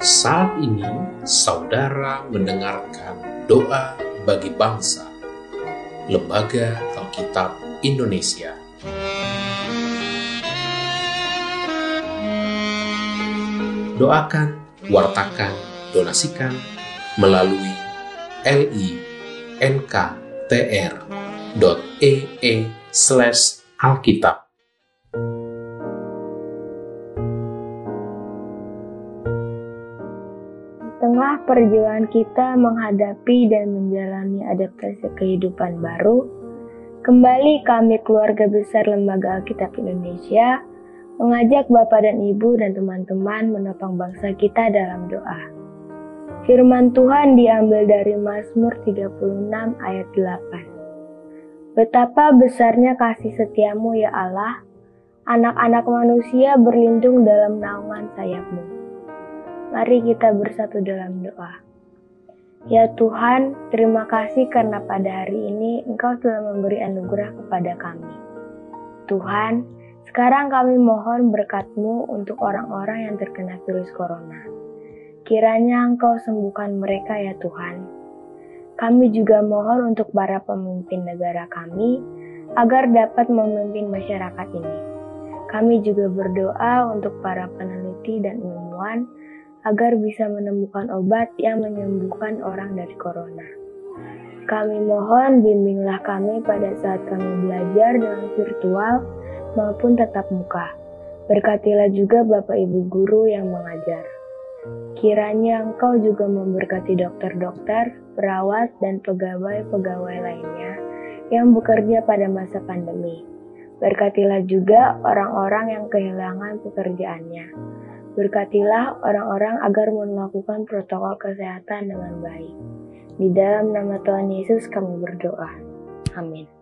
Saat ini, saudara mendengarkan doa bagi bangsa, Lembaga Alkitab Indonesia. Doakan, wartakan, donasikan melalui linktr.ee tengah perjuangan kita menghadapi dan menjalani adaptasi kehidupan baru, kembali kami keluarga besar Lembaga Alkitab Indonesia mengajak Bapak dan Ibu dan teman-teman menopang bangsa kita dalam doa. Firman Tuhan diambil dari Mazmur 36 ayat 8. Betapa besarnya kasih setiamu ya Allah, anak-anak manusia berlindung dalam naungan sayapmu. Mari kita bersatu dalam doa. Ya Tuhan, terima kasih karena pada hari ini Engkau telah memberi anugerah kepada kami. Tuhan, sekarang kami mohon berkat-Mu untuk orang-orang yang terkena virus corona. Kiranya Engkau sembuhkan mereka ya Tuhan. Kami juga mohon untuk para pemimpin negara kami agar dapat memimpin masyarakat ini. Kami juga berdoa untuk para peneliti dan ilmuwan agar bisa menemukan obat yang menyembuhkan orang dari corona. Kami mohon bimbinglah kami pada saat kami belajar dengan virtual maupun tatap muka. Berkatilah juga Bapak Ibu guru yang mengajar. Kiranya Engkau juga memberkati dokter-dokter, perawat, dan pegawai-pegawai lainnya yang bekerja pada masa pandemi. Berkatilah juga orang-orang yang kehilangan pekerjaannya. Berkatilah orang-orang agar melakukan protokol kesehatan dengan baik. Di dalam nama Tuhan Yesus kami berdoa. Amin.